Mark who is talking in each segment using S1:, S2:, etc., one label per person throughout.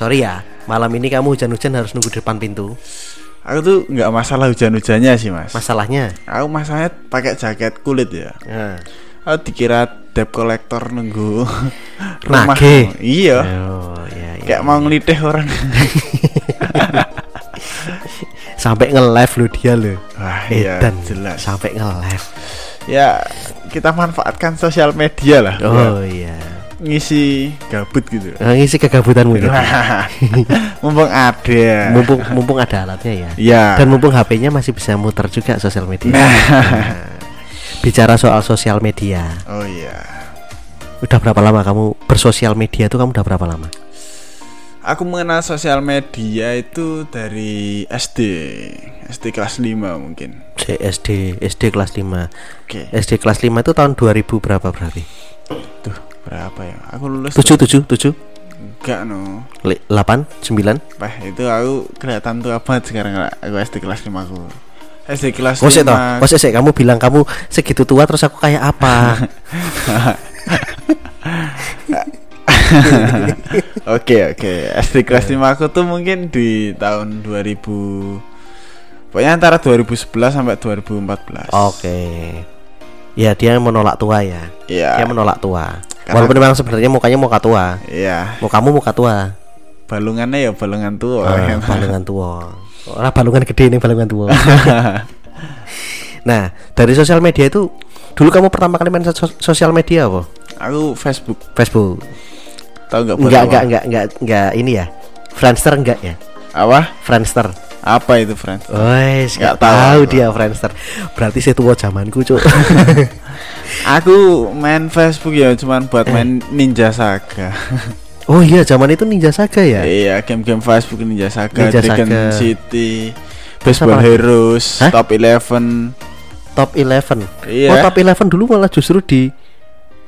S1: sorry ya, malam ini kamu hujan-hujan harus nunggu di depan pintu.
S2: Aku tuh nggak masalah hujan-hujannya sih mas.
S1: Masalahnya,
S2: Aku masalahnya pakai jaket kulit ya.
S1: nah,
S2: Aku dikira debt collector nunggu
S1: Nagih.
S2: Iya.
S1: oh ya, ya.
S2: Kayak mau ngelitih orang.
S1: sampai nge-live lo dia lo.
S2: Wah iya
S1: Edan
S2: jelas.
S1: sampai nge-live.
S2: Ya kita manfaatkan sosial media lah.
S1: Oh
S2: buat
S1: iya.
S2: Ngisi gabut gitu.
S1: Nah, ngisi kegabutanmu gitu.
S2: Mumpung ada.
S1: mumpung mumpung ada alatnya ya.
S2: Ya.
S1: Dan mumpung HP-nya masih bisa muter juga sosial media.
S2: Nah.
S1: Nah, Bicara soal sosial media,
S2: Oh iya.
S1: udah berapa lama kamu bersosial media itu kamu udah berapa lama?
S2: Aku mengenal sosial media itu dari SD. SD kelas 5 mungkin.
S1: SD SD kelas 5
S2: Oke.
S1: SD kelas 5 itu tahun 2000 berapa berarti?
S2: Tuh, berapa ya? Aku lulus
S1: 7 7 7
S2: Enggak no.
S1: 8 9
S2: Wah, itu aku kelihatan tua banget sekarang aku SD kelas 5 aku. SD kelas
S1: Oh sih toh,
S2: 5.
S1: oh sih kamu bilang kamu segitu tua terus aku kayak apa?
S2: Oke, oke. SD kelas 5 aku tuh mungkin di tahun 2000 Pokoknya antara 2011 sampai 2014.
S1: Oke. Ya dia menolak tua ya.
S2: Iya.
S1: Dia menolak tua.
S2: Karena-
S1: Walaupun memang sebenarnya mukanya muka tua.
S2: Iya.
S1: Mukamu muka tua.
S2: Balungannya ya balungan tua.
S1: Ah, balungan tua. Orang balungan gede nih balungan tua. nah, dari sosial media itu dulu kamu pertama kali main sos- sosial media apa?
S2: aku Facebook.
S1: Facebook.
S2: Tahu Enggak, apa?
S1: enggak, enggak, enggak, enggak ini ya. Friendster enggak ya?
S2: Apa?
S1: Friendster.
S2: Apa itu, friend?
S1: Wes,
S2: Nggak
S1: enggak
S2: tahu
S1: tahu dia Friendster. Berarti saya tua zamanku, Cuk.
S2: Aku main Facebook ya cuman buat
S1: Eh.
S2: main Ninja Saga.
S1: oh iya, zaman itu Ninja Saga ya?
S2: Iya, game-game Facebook Ninja Saga,
S1: Ninja
S2: Dragon
S1: Saga.
S2: City, Baseball? Heroes,
S1: Hah?
S2: Top Eleven.
S1: Top 11.
S2: Iya.
S1: Oh, Top 11 dulu malah justru di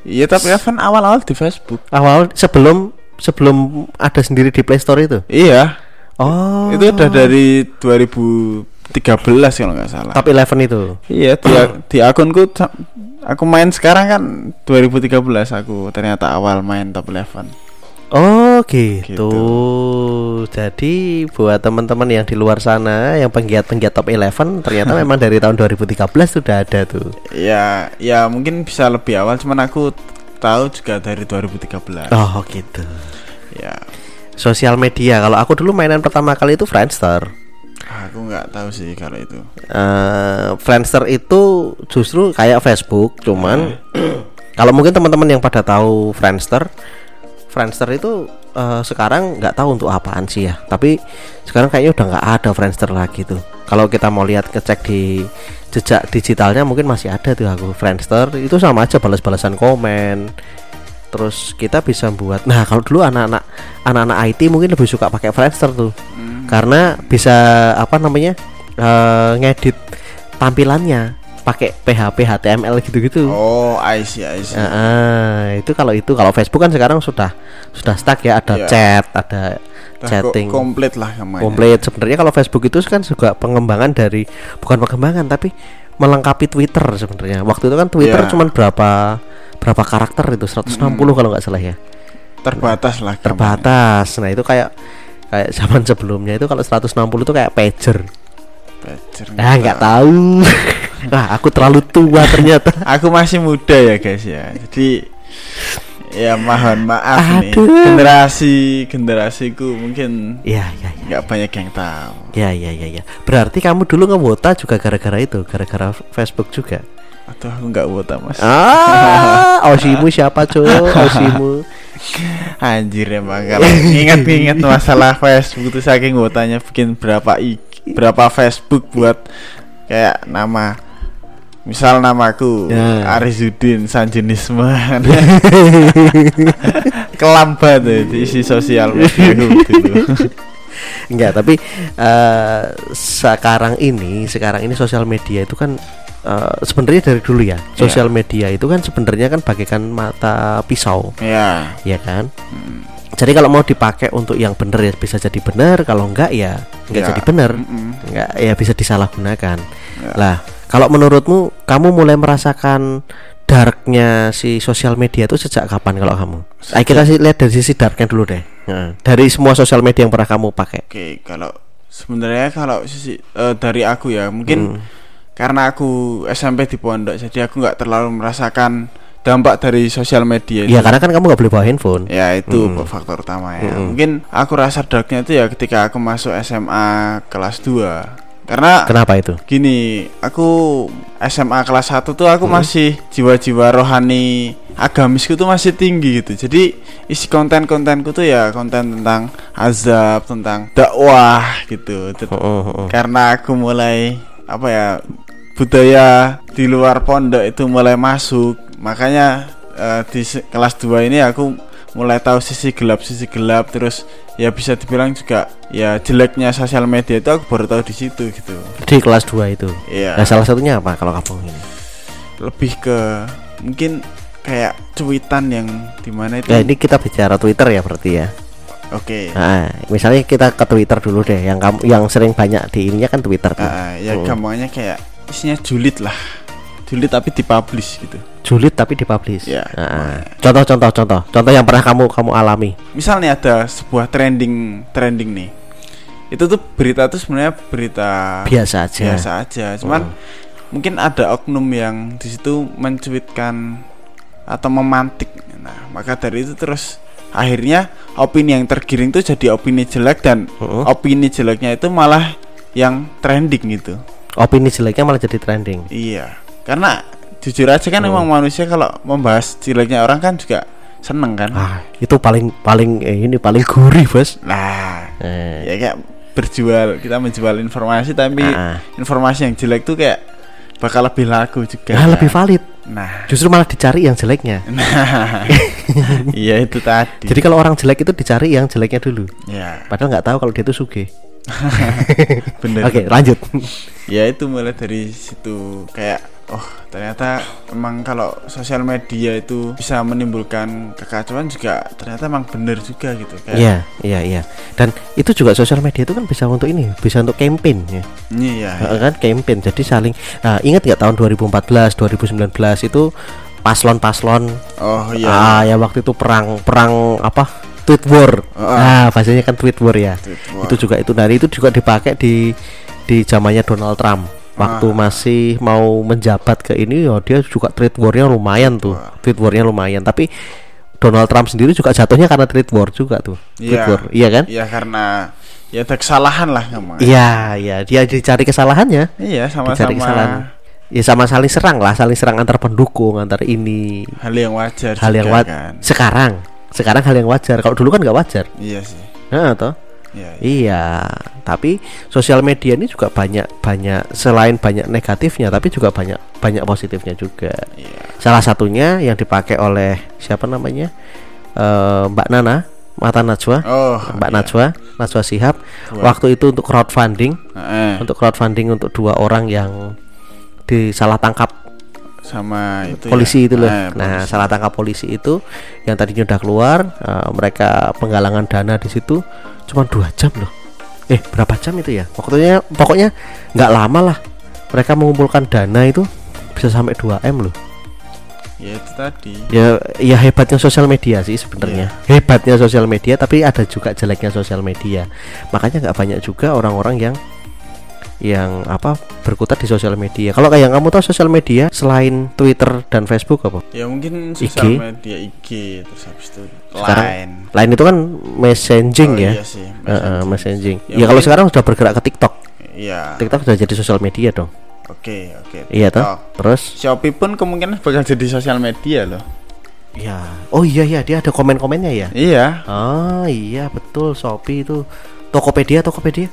S2: Iya, Top Eleven awal-awal di Facebook.
S1: awal sebelum sebelum ada sendiri di Play Store itu.
S2: Iya,
S1: Oh.
S2: itu udah dari 2013 kalau nggak salah.
S1: Top 11 itu.
S2: Iya, di, di akunku aku main sekarang kan 2013 aku ternyata awal main Top Eleven.
S1: Oh gitu.
S2: Gitu.
S1: Jadi buat teman-teman yang di luar sana yang penggiat-penggiat top 11 ternyata memang dari tahun 2013 sudah ada tuh.
S2: Ya, ya mungkin bisa lebih awal, cuman aku tahu juga dari 2013.
S1: Oh gitu.
S2: Ya,
S1: Sosial media. Kalau aku dulu mainan pertama kali itu Friendster.
S2: aku nggak tahu sih kalau itu.
S1: Eh, Friendster itu justru kayak Facebook, cuman kalau mungkin teman-teman yang pada tahu Friendster, Friendster itu eh, sekarang nggak tahu untuk apaan sih ya. Tapi sekarang kayaknya udah nggak ada Friendster lagi tuh. Kalau kita mau lihat ngecek di jejak digitalnya mungkin masih ada tuh aku Friendster itu sama aja balas-balasan komen. Terus kita bisa buat. Nah kalau dulu anak-anak anak-anak IT mungkin lebih suka pakai Friendster tuh karena bisa apa namanya eh, ngedit tampilannya pakai PHP HTML gitu-gitu.
S2: Oh, I see, I see.
S1: Nah, ah, itu kalau itu kalau Facebook kan sekarang sudah sudah stuck ya ada
S2: Iya.
S1: chat, ada chatting
S2: ko- komplit lah namanya.
S1: komplit. Sebenarnya kalau Facebook itu kan juga pengembangan dari bukan pengembangan tapi melengkapi Twitter sebenarnya. Waktu itu kan Twitter
S2: Iya.
S1: cuman berapa berapa karakter itu 160 kalau nggak salah ya.
S2: Terbatas lah. gambarnya.
S1: Terbatas. Nah, itu kayak kayak zaman sebelumnya itu kalau 160 itu kayak pager.
S2: Pager,
S1: Ah, nggak tahu. Wah, aku terlalu tua ternyata.
S2: Aku masih muda ya guys ya. Jadi ya mohon maaf nih.
S1: Aduh.
S2: Generasi generasiku mungkin
S1: Iya, iya, iya.
S2: nggak banyak yang tahu.
S1: Ya, ya, ya, ya. Berarti kamu dulu ngewota juga gara-gara itu, gara-gara Facebook juga.
S2: Atau aku nggak wota mas.
S1: Ah, Osimu siapa, Cuk? Osimu.
S2: Anjir emang kalau ingat-ingat masalah Facebook itu saking wotanya bikin berapa i berapa Facebook buat kayak nama misal namaku
S1: Ya.
S2: Arizudin Sanjenisman kelambat ya di isi sosial media dulu
S1: Enggak, tapi eh, sekarang ini, sekarang ini sosial media itu kan eh, sebenarnya dari dulu ya. Sosial media itu kan sebenarnya kan bagaikan mata pisau,
S2: ya
S1: ya kan? Jadi kalau mau dipakai untuk yang benar ya bisa jadi benar, kalau enggak ya enggak
S2: Ya,
S1: jadi benar.
S2: mm-mm.
S1: Enggak ya bisa disalahgunakan.
S2: Ya.
S1: Lah, kalau menurutmu kamu mulai merasakan darknya si sosial media itu sejak kapan kalau kamu? Ayo kita sih lihat dari sisi darknya dulu deh. Nah, dari semua sosial media yang pernah kamu pakai.
S2: Oke, kalau sebenarnya kalau sisi eh, dari aku ya mungkin karena aku SMP di pondok jadi aku nggak terlalu merasakan dampak dari sosial media
S1: Iya,
S2: itu.
S1: karena kan kamu nggak boleh bawa handphone.
S2: Ya itu faktor utama ya. Mungkin aku rasa darknya itu ya ketika aku masuk SMA kelas 2 Karena
S1: Kenapa itu?
S2: gini, aku SMA kelas 1 tuh aku masih jiwa-jiwa rohani agamisku tuh masih tinggi gitu. Jadi isi konten-kontenku tuh ya konten tentang azab, tentang dakwah gitu.
S1: Oh, oh, oh.
S2: Karena aku mulai apa ya budaya di luar pondok itu mulai masuk, makanya eh, di kelas 2 ini aku mulai tahu sisi gelap sisi gelap terus ya bisa dibilang juga ya jeleknya sosial media itu aku baru tahu di situ gitu
S1: Di kelas 2 itu.
S2: Iya.
S1: Nah, salah satunya apa kalau kamu ini?
S2: lebih ke mungkin kayak cuitan yang di mana itu
S1: Ya, ini kita bicara Twitter ya berarti ya.
S2: oke
S1: Nah, misalnya kita ke Twitter dulu deh. Yang kamu yang sering banyak di ininya kan Twitter tuh.
S2: Ah, ya
S1: Oh.
S2: gampangnya kayak isinya julid lah julid tapi dipublish gitu
S1: Julid tapi dipublish.
S2: Ya.
S1: Nah, Contoh-contoh contoh. Contoh yang pernah kamu kamu alami.
S2: misalnya ada sebuah trending trending nih itu tuh berita tuh sebenarnya berita
S1: Biasa aja.
S2: biasa aja cuman mungkin ada oknum yang di situ mencuitkan atau memantik nah maka dari itu terus akhirnya opini yang tergiring itu jadi opini jelek dan
S1: Mm-mm.
S2: opini jeleknya itu malah yang trending gitu
S1: Opini jeleknya malah jadi trending.
S2: iya karena jujur aja kan emang manusia kalau membahas jeleknya orang kan juga seneng kan
S1: Ah, itu paling paling eh, ini paling gurih, Bos.
S2: nah
S1: Eh,
S2: ya kayak berjual kita menjual informasi tapi
S1: Ah.
S2: informasi yang jelek tuh kayak bakal lebih laku juga
S1: nah, lebih valid.
S2: nah
S1: Justru malah dicari yang jeleknya.
S2: nah iya itu tadi
S1: Jadi kalau orang jelek itu dicari yang jeleknya dulu.
S2: ya
S1: Padahal nggak tahu kalau dia itu suge.
S2: bener
S1: Oke, lanjut.
S2: ya itu mulai dari situ kayak oh ternyata emang kalau sosial media itu bisa menimbulkan kekacauan juga ternyata emang bener juga gitu kayak
S1: Iya, iya, iya. Dan itu juga sosial media itu kan bisa untuk ini, bisa untuk campaign ya.
S2: iya
S1: Heeh, kan campaign. Jadi saling Nah, ingat nggak tahun 2014, 2019 itu paslon-paslon
S2: oh iya
S1: ah ya waktu itu perang perang apa? Tweet war. Nah, bahasanya kan tweet war ya.
S2: Tweet war.
S1: Itu juga itu dari itu juga dipakai di di zamannya Donald Trump. Waktu
S2: Ah.
S1: masih mau menjabat ke ini ya dia juga tweet war-nya lumayan tuh. Tweet war-nya lumayan, tapi Donald Trump sendiri juga jatuhnya karena tweet war juga tuh. Tweet
S2: Iya.
S1: war. Iya kan?
S2: iya karena ya ada kesalahan lah ngomong
S1: Iya, iya, dia dicari kesalahannya.
S2: iya
S1: Dicari
S2: sama-sama
S1: kesalahan. Ya sama saling serang lah, saling serang antar pendukung, antar ini.
S2: hal yang wajar
S1: Hal yang wajar.
S2: kan
S1: Sekarang, sekarang hal yang wajar. Kalau dulu kan nggak wajar.
S2: iya sih
S1: Nah, toh.
S2: iya, iya.
S1: Iya, tapi sosial media ini juga banyak banyak selain banyak negatifnya, tapi juga banyak banyak positifnya juga.
S2: Iya.
S1: Salah satunya yang dipakai oleh siapa namanya Eh, Mbak Nana, Mata Najwa,
S2: oh
S1: Mbak
S2: iya.
S1: Najwa, Najwa Sihab.
S2: Buat-
S1: Waktu itu untuk crowdfunding,
S2: Heeh.
S1: untuk crowdfunding untuk dua orang yang disalah tangkap
S2: sama itu
S1: polisi
S2: ya.
S1: itu loh.
S2: Eh,
S1: nah,
S2: polisi.
S1: salah tangkap polisi itu yang tadinya udah keluar, eh, mereka penggalangan dana di situ cuma dua jam loh. Eh, berapa jam itu ya? Waktunya pokoknya nggak lama lah. Mereka mengumpulkan dana itu bisa sampai 2 m loh.
S2: ya itu tadi
S1: Ya, ya hebatnya sosial media sih sebenarnya. Hebatnya sosial media, tapi ada juga jeleknya sosial media. Makanya nggak banyak juga orang-orang yang yang apa berkutat di sosial media. Kalau kayak yang kamu tahu sosial media selain Twitter dan Facebook apa?
S2: ya mungkin
S1: IG.
S2: sosial media IG terus habis itu
S1: Sekarang
S2: lain
S1: Lain itu kan messaging
S2: Oh,
S1: ya.
S2: iya sih
S1: Eh, eh, messaging.
S2: Ya,
S1: Ya, kalau sekarang sudah bergerak ke TikTok.
S2: iya
S1: TikTok sudah jadi sosial media dong.
S2: oke oke
S1: Iya toh? Terus
S2: Shopee pun kemungkinan bakal jadi sosial media loh
S1: ya. Oh iya iya dia ada komen-komennya ya.
S2: iya
S1: Oh iya betul Shopee itu Tokopedia Tokopedia.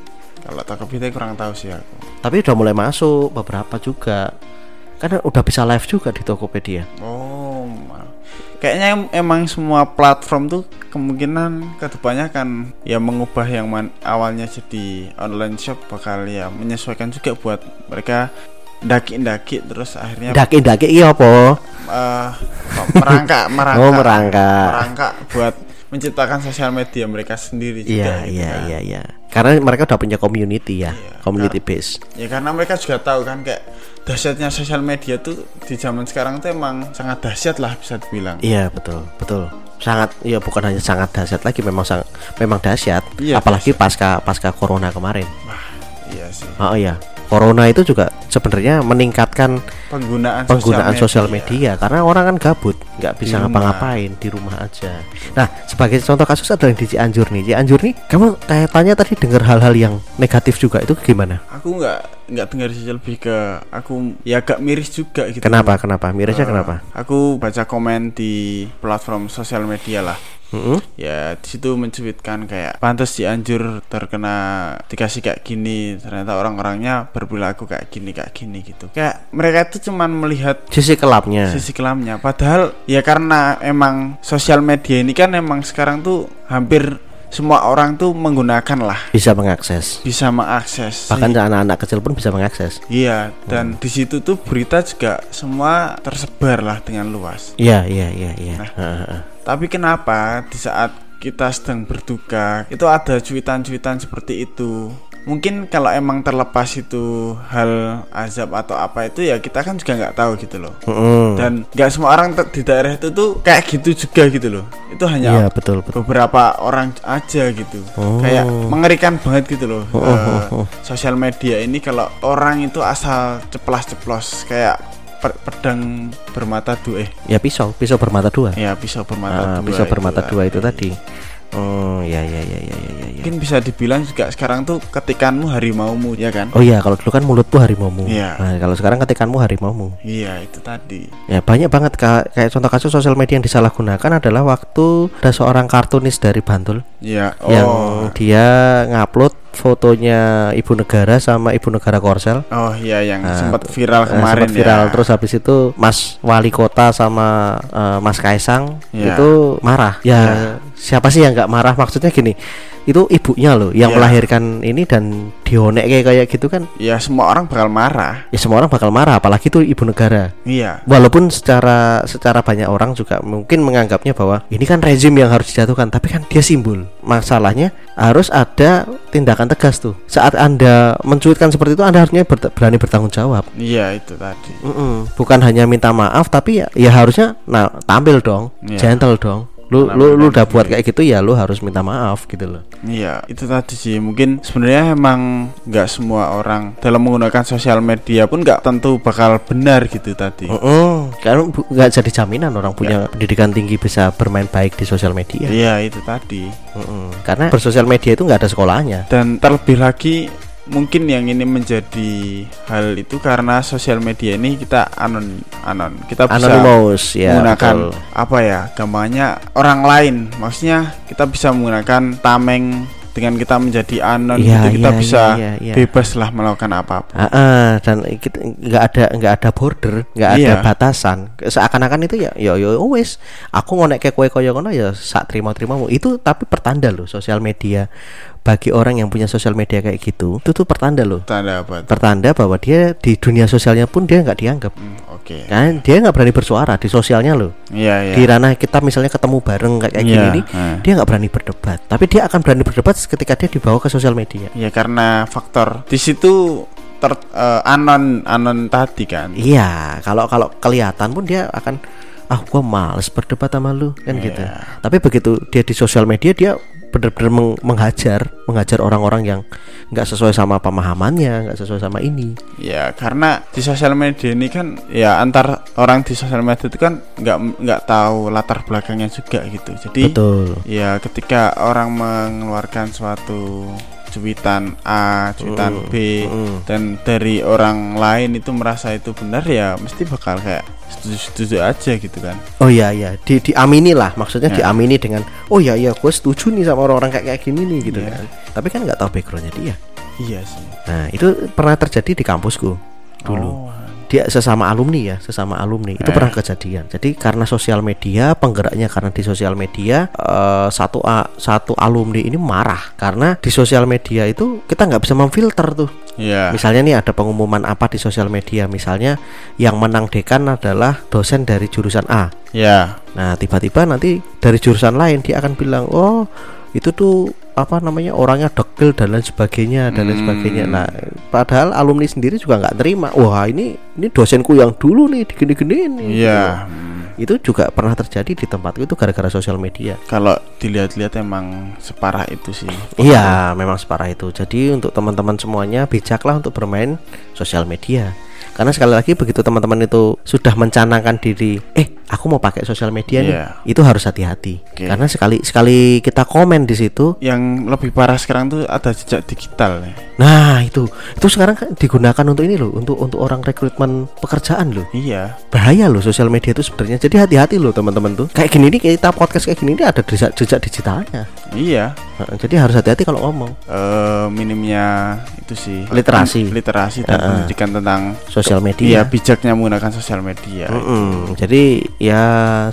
S2: Kalau Tokopedia kurang tahu sih aku
S1: Tapi udah mulai masuk beberapa juga. Karena udah bisa live juga di Tokopedia.
S2: oh kayaknya em- emang semua platform tuh kemungkinan ke depannya akan ya mengubah yang man- awalnya jadi online shop bakal ya menyesuaikan juga buat mereka daki-daki terus akhirnya
S1: Daki-daki iya apa?
S2: eh, merangkak merangkak
S1: Oh, merangkak.
S2: merangkak buat menciptakan sosial media mereka sendiri juga
S1: Iya
S2: gitu
S1: iya
S2: kan.
S1: iya iya. Karena mereka udah punya community ya,
S2: Iya.
S1: community base.
S2: ya karena mereka juga tahu kan kayak dahsyatnya sosial media tuh di zaman sekarang tuh emang sangat dahsyat lah bisa dibilang
S1: Iya betul betul. sangat ya bukan hanya sangat dahsyat lagi memang sang, memang dahsyat
S2: Iya,
S1: apalagi pasca pasca corona kemarin
S2: Iya sih.
S1: oh iya corona itu juga sebenarnya meningkatkan
S2: Penggunaan
S1: penggunaan sosial media. Karena orang kan gabut nggak bisa ngapa-ngapain di rumah aja. Nah sebagai contoh kasus ada yang di Cianjur nih. Cianjur nih kamu kayaknya tadi dengar hal-hal yang negatif juga itu gimana?
S2: Aku nggak nggak dengar sih lebih ke aku ya agak miris juga gitu.
S1: kenapa kenapa? Mirisnya
S2: Eh,
S1: kenapa?
S2: Aku baca komen di platform sosial media lah.
S1: Mm-mm.
S2: Ya di situ mencuitkan kayak pantas Cianjur terkena dikasih kayak gini ternyata orang-orangnya berperilaku kayak gini kayak gini gitu. Kayak mereka itu cuman melihat
S1: sisi kelapnya
S2: sisi kelamnya padahal ya karena emang sosial media ini kan emang sekarang tuh hampir semua orang tuh menggunakan lah
S1: bisa mengakses
S2: bisa mengakses
S1: bahkan anak-anak kecil pun bisa mengakses
S2: iya dan di situ tuh berita juga semua tersebar lah dengan luas
S1: iya iya iya iya
S2: Nah.
S1: Heeh.
S2: Tapi kenapa di saat kita sedang berduka itu ada cuitan-cuitan seperti itu mungkin kalau emang terlepas itu hal azab atau apa itu ya kita kan juga nggak tahu gitu loh
S1: Mm-mm.
S2: dan nggak semua orang di daerah itu tuh kayak gitu juga gitu loh itu hanya
S1: iya betul betul
S2: beberapa orang aja gitu
S1: Oh.
S2: kayak mengerikan banget gitu loh
S1: Oh,
S2: eh,
S1: oh, oh.
S2: sosial media ini kalau orang itu asal ceplas-ceplos kayak pe- pedang bermata dua eh?
S1: Ya pisau. Pisau bermata dua.
S2: Ya pisau bermata
S1: Ah,
S2: dua
S1: pisau
S2: itu
S1: bermata dua itu
S2: tadi.
S1: tadi oh ya ya ya ya ya ya, ya.
S2: mungkin bisa dibilang juga sekarang tuh ketikanmu harimaumu ya kan?
S1: Oh iya kalau dulu kan mulutmu harimaumu.
S2: Iya.
S1: nah kalau sekarang ketikanmu harimaumu.
S2: Iya itu tadi.
S1: Ya banyak banget kayak contoh kasus sosial media yang disalahgunakan adalah waktu ada seorang kartunis dari Bantul
S2: iya
S1: yang
S2: oh.
S1: dia ngupload fotonya ibu negara sama ibu negara Korsel.
S2: Oh iya yang
S1: Nah,
S2: sempat viral
S1: Eh,
S2: kemarin
S1: sempat viral.
S2: Ya
S1: terus habis itu Mas Wali Kota sama eh, Mas Kaisang
S2: Iya.
S1: itu marah. Ya
S2: Iya.
S1: Siapa sih yang nggak marah? Maksudnya gini itu ibunya loh yang
S2: Iya.
S1: melahirkan ini dan dionek kayak kayak gitu kan?
S2: Ya semua orang bakal marah.
S1: Ya semua orang bakal marah apalagi itu ibu negara.
S2: Iya.
S1: Walaupun secara secara banyak orang juga mungkin menganggapnya bahwa ini kan rezim yang harus dijatuhkan tapi kan dia simbol. Masalahnya harus ada tindakan tegas tuh. Saat anda mencuitkan seperti itu anda harusnya bert- berani bertanggung jawab.
S2: Iya itu tadi.
S1: Mm-mm. bukan hanya minta maaf tapi ya, ya harusnya nah tampil dong
S2: Iya.
S1: gentle dong lu
S2: Karena
S1: lu lu udah buat kayak gitu ya lu harus minta maaf gitu loh
S2: Iya, itu tadi sih. Mungkin sebenarnya emang nggak semua orang dalam menggunakan sosial media pun nggak tentu bakal benar gitu tadi.
S1: Mm-mm. karena bu- nggak jadi jaminan orang punya pendidikan tinggi bisa bermain baik di sosial media
S2: Iya, itu tadi.
S1: Mm-mm. karena bersosial media itu nggak ada sekolahnya
S2: Dan terlebih lagi mungkin yang ini menjadi hal itu karena sosial media ini kita anon anon kita bisa
S1: anonymous ya
S2: menggunakan
S1: betul.
S2: apa ya gampangnya orang lain maksudnya kita bisa menggunakan tameng dengan kita menjadi anon
S1: Iya,
S2: gitu kita
S1: iya,
S2: bisa
S1: iya, iya.
S2: bebas lah melakukan apa pun.
S1: Ah, ah, dan kita nggak ada nggak ada border nggak ada
S2: Iya.
S1: batasan. Seakan-akan itu ya yo yo wis aku ngonek ke kue koyo kono ya sak terima terimamu itu tapi pertanda loh sosial media. Bagi orang yang punya sosial media kayak gitu itu tuh pertanda loh.
S2: Tanda apa tuh?
S1: pertanda bahwa dia di dunia sosialnya pun dia nggak dianggap.
S2: Hmm, oke.
S1: Kan? Dia nggak berani bersuara di sosialnya loh.
S2: Iya iya.
S1: Di ranah kita misalnya ketemu bareng kayak kayak gini
S2: Iya,
S1: nih
S2: ah.
S1: dia nggak berani berdebat. Tapi dia akan berani berdebat ketika dia dibawa ke sosial media
S2: Ya karena faktor di situ ter eh, anon anon tadi kan.
S1: Iya, kalau kalau kelihatan pun dia akan ah gua males berdebat sama lu kan
S2: Iya.
S1: gitu. Tapi begitu dia di sosial media dia benar-benar meng- menghajar, menghajar orang-orang yang nggak sesuai sama pemahamannya, nggak sesuai sama ini.
S2: Ya karena di sosial media ini kan ya antar orang di sosial media itu kan nggak nggak tahu latar belakangnya juga gitu. Jadi
S1: Betul.
S2: ya ketika orang mengeluarkan suatu cuitan A, cuitan B
S1: mm.
S2: dan dari orang lain itu merasa itu benar ya mesti bakal kayak setuju-setuju aja gitu kan.
S1: Oh iya iya, di diamini lah, maksudnya
S2: Ya.
S1: diamini dengan oh iya iya gue setuju nih sama orang-orang kayak kayak gini nih gitu
S2: Iya.
S1: kan. Tapi kan nggak tahu backgroundnya dia.
S2: Iya sih.
S1: Nah itu pernah terjadi di kampusku dulu.
S2: Oh,
S1: dia sesama alumni ya sesama alumni itu
S2: Eh.
S1: pernah kejadian jadi karena sosial media penggeraknya karena di sosial media eh, satu a, satu alumni ini marah karena di sosial media itu kita nggak bisa memfilter tuh
S2: Iya.
S1: misalnya nih ada pengumuman apa di sosial media misalnya yang menang dekan adalah dosen dari jurusan A
S2: Ya.
S1: nah tiba-tiba nanti dari jurusan lain dia akan bilang oh itu tuh apa namanya orangnya dekil dan lain sebagainya dan lain
S2: Hmm.
S1: sebagainya nah padahal alumni sendiri juga nggak terima wah ini ini dosenku yang dulu nih digini-gini nih
S2: Iya. Hmm.
S1: itu juga pernah terjadi di tempatku itu gara-gara sosial media
S2: Kalau dilihat-lihat emang separah itu sih.
S1: Iya, memang separah itu. Jadi untuk teman-teman semuanya bijaklah untuk bermain sosial media. Karena sekali lagi begitu teman-teman itu sudah mencanangkan diri, eh aku mau pakai sosial media nih,
S2: Iya.
S1: itu harus hati-hati.
S2: Oke.
S1: Karena sekali sekali kita komen di situ,
S2: Yang lebih parah sekarang tuh ada jejak digital nih.
S1: nah itu itu sekarang kan digunakan untuk ini loh, untuk untuk orang rekrutmen pekerjaan loh.
S2: Iya.
S1: Bahaya loh sosial media itu sebenarnya. Jadi hati-hati loh teman-teman tuh. Kayak gini nih kita podcast kayak gini nih ada jejak, jejak digitalnya.
S2: Iya.
S1: Nah, jadi harus hati-hati kalau ngomong
S2: eh minimnya itu sih
S1: Literasi.
S2: literasi dan
S1: Heeh.
S2: pendidikan tentang
S1: sosial
S2: iya
S1: media.
S2: bijaknya menggunakan sosial media.
S1: Mm-mm. Jadi ya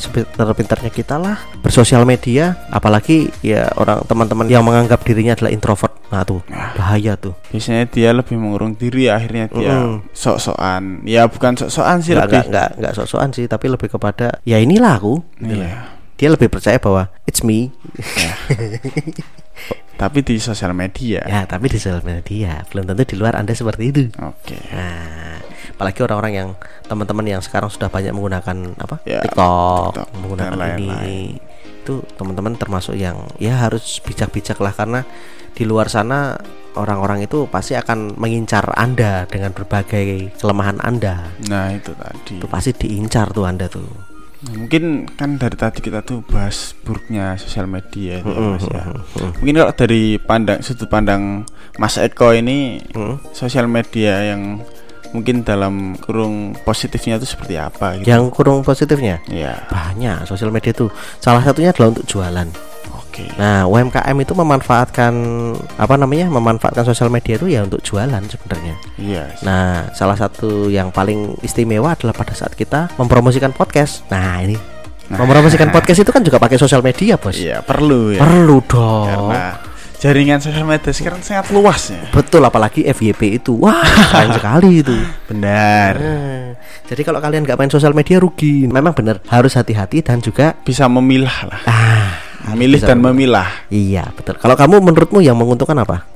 S1: sepintar-pintarnya kita lah bersosial media, apalagi ya orang teman-teman yang menganggap dirinya adalah introvert. Nah tuh bahaya tuh.
S2: Biasanya dia lebih mengurung diri, akhirnya dia
S1: Mm-mm.
S2: sok-sokan. Ya bukan sok-sokan sih
S1: Nggak
S2: lebih.
S1: nggak nggak nggak sok-sokan sih, tapi lebih kepada ya inilah aku.
S2: Iya.
S1: Dia lebih percaya bahwa it's me.
S2: Tapi di sosial media.
S1: Ya tapi di sosial media belum tentu di luar anda seperti itu.
S2: Oke.
S1: Nah, apalagi orang-orang yang teman-teman yang sekarang sudah banyak menggunakan apa
S2: Ya,
S1: TikTok,
S2: TikTok
S1: menggunakan
S2: dan
S1: ini, itu teman-teman termasuk yang ya harus bijak-bijak lah karena di luar sana orang-orang itu pasti akan mengincar anda dengan berbagai kelemahan anda.
S2: Nah, itu tadi.
S1: Itu pasti diincar tuh anda tuh.
S2: Nah, mungkin kan dari tadi kita tuh bahas buruknya sosial media itu ya, Mas ya. Mungkin kalau dari pandang sudut pandang Mas Eko ini
S1: Hmm.
S2: sosial media yang mungkin dalam kurung positifnya itu seperti apa gitu.
S1: Yang kurang positifnya
S2: Ya,
S1: banyak sosial media itu. Salah satunya adalah untuk jualan.
S2: oke.
S1: Nah, UMKM itu memanfaatkan apa namanya? Memanfaatkan sosial media itu ya untuk jualan sebenarnya.
S2: Iya.
S1: Nah, salah satu yang paling istimewa adalah pada saat kita mempromosikan podcast. Nah, ini mempromosikan podcast itu kan juga pakai sosial media, Bos.
S2: Iya, perlu ya.
S1: Perlu dong.
S2: Karena jaringan sosial media sekarang sangat luas ya.
S1: Betul apalagi FYP itu. Wah, keren sekali itu.
S2: Benar.
S1: Nah, jadi kalau kalian nggak main sosial media rugi. Memang benar harus hati-hati dan juga
S2: Bisa memilah lah.
S1: ah,
S2: Memilih dan memilah.
S1: Iya, betul. Kalau kamu menurutmu yang menguntungkan apa?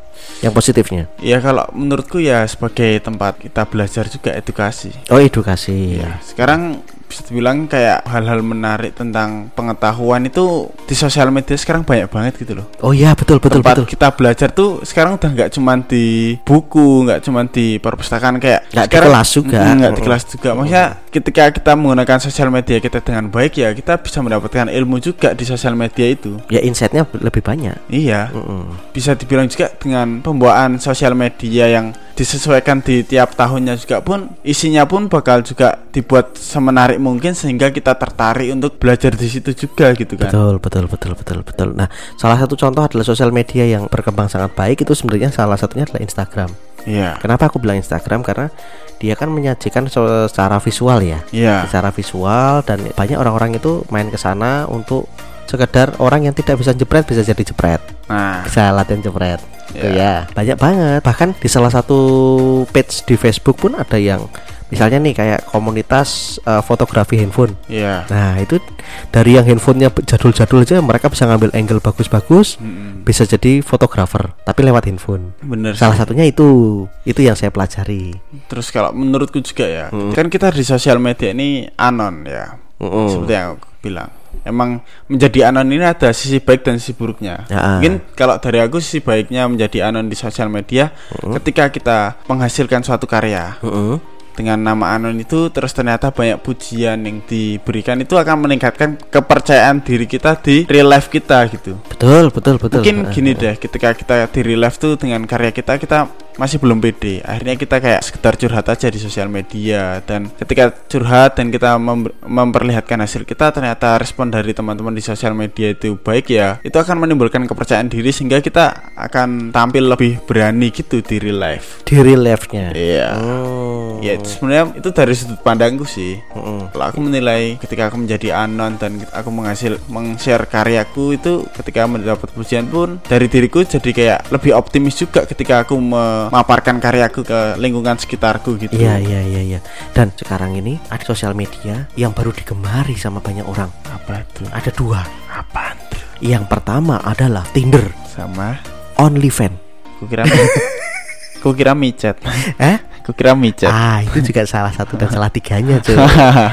S1: Yang positifnya?
S2: Ya kalau menurutku ya sebagai tempat kita belajar juga edukasi.
S1: Oh, edukasi.
S2: Ya, sekarang bisa dibilang kayak hal-hal menarik tentang pengetahuan itu di sosial media sekarang banyak banget gitu loh.
S1: Oh iya, betul betul
S2: Tempat
S1: betul.
S2: kita belajar tuh sekarang udah nggak cuman di buku, nggak cuman di perpustakaan kayak
S1: Nggak di kelas juga.
S2: Mm, nggak di kelas juga. Maksudnya ketika kita menggunakan sosial media kita dengan baik ya kita bisa mendapatkan ilmu juga di sosial media itu.
S1: Ya insight-nya lebih banyak.
S2: Iya,
S1: Mm-mm.
S2: bisa dibilang juga dengan pembuatan sosial media yang disesuaikan di tiap tahunnya juga pun isinya pun bakal juga dibuat semenarik mungkin sehingga kita tertarik untuk belajar di situ juga gitu kan.
S1: Betul, betul, betul, betul, betul. Nah, salah satu contoh adalah sosial media yang berkembang sangat baik itu sebenarnya salah satunya adalah Instagram.
S2: Iya.
S1: Kenapa aku bilang Instagram? Karena dia kan menyajikan secara visual ya,
S2: Iya.
S1: secara visual dan banyak orang-orang itu main ke sana untuk sekedar orang yang tidak bisa jepret bisa jadi jepret,
S2: Nah,
S1: bisa latihan jepret. Gitu
S2: Ya.
S1: ya, banyak banget. Bahkan di salah satu page di Facebook pun ada yang misalnya nih kayak komunitas eh, fotografi handphone.
S2: iya.
S1: Nah itu dari yang handphonenya jadul-jadul aja mereka bisa ngambil angle bagus-bagus,
S2: Mm-mm.
S1: bisa jadi fotografer tapi lewat handphone.
S2: Bener.
S1: Salah
S2: sih.
S1: satunya itu, itu yang saya pelajari.
S2: Terus kalau menurutku juga ya,
S1: Hmm.
S2: kan kita di sosial media ini anon ya.
S1: Mm-mm.
S2: Seperti yang aku bilang. Emang menjadi anon ini ada sisi baik dan sisi buruknya.
S1: Ya.
S2: Mungkin kalau dari aku sisi baiknya menjadi anon di sosial media ketika kita menghasilkan suatu karya
S1: Mm-mm.
S2: dengan nama anon itu terus ternyata banyak pujian yang diberikan itu akan meningkatkan kepercayaan diri kita di real life kita gitu.
S1: Betul, betul, betul.
S2: Mungkin gini deh, ketika kita di real life tuh dengan karya kita kita masih belum pede. Akhirnya kita kayak sekedar curhat aja di sosial media dan ketika curhat dan kita mem- memperlihatkan hasil kita ternyata respon dari teman-teman di sosial media itu baik ya, itu akan menimbulkan kepercayaan diri sehingga kita akan tampil lebih berani gitu di real life.
S1: di real life-nya.
S2: Iya.
S1: Hmm.
S2: Ya itu sebenarnya itu dari sudut pandangku sih.
S1: Mm-mm.
S2: Kalau aku menilai ketika aku menjadi anon dan aku menghasil meng-share karyaku itu ketika mendapat pujian pun dari diriku jadi kayak lebih optimis juga ketika aku memaparkan karyaku ke lingkungan sekitarku gitu.
S1: Iya, iya, iya, iya. Dan sekarang ini ada sosial media yang baru digemari sama banyak orang.
S2: Apa itu?
S1: Ada dua.
S2: Tuh?
S1: Yang pertama adalah Tinder,
S2: Sama
S1: OnlyFans.
S2: kukira kukira micet.
S1: Eh?
S2: Aku kira micet.
S1: Ah, itu juga salah satu dan salah tiganya, cuy.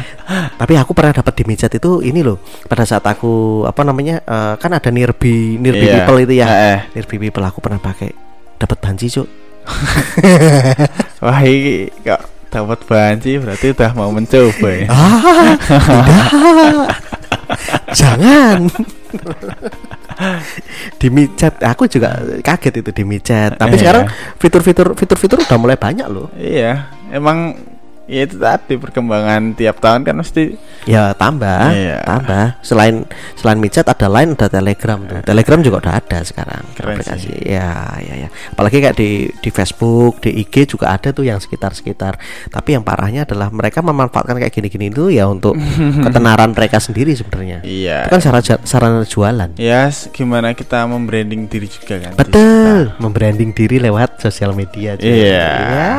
S1: Tapi aku pernah dapat di micet itu ini loh. Pada saat aku apa namanya? eh, kan ada nearby nearby
S2: Iya.
S1: people itu ya.
S2: Eh.
S1: Nearby people aku pernah pakai dapat banci, Cuk.
S2: Wah, ini kok dapat banci berarti udah mau mencoba ya.
S1: Ah, tidak. Jangan. di micet aku juga kaget itu di micet. Tapi
S2: Iya.
S1: sekarang fitur-fitur fitur-fitur udah mulai banyak loh.
S2: Iya, emang ya itu tadi perkembangan tiap tahun kan mesti
S1: Ya tambah,
S2: Iya.
S1: tambah. Selain selain micet ada Line, ada Telegram tuh. Telegram juga udah ada sekarang
S2: Keren
S1: aplikasi. Ya, ya, ya. Apalagi kayak di di Facebook, di IG juga ada tuh yang sekitar-sekitar. Tapi yang parahnya adalah mereka memanfaatkan kayak gini-gini itu ya untuk ketenaran mereka sendiri sebenarnya.
S2: iya.
S1: Itu kan sarana sarana jualan.
S2: Ya, s- gimana kita membranding diri juga kan.
S1: Betul, membranding diri lewat sosial media. cuy.
S2: Iya.
S1: Ya,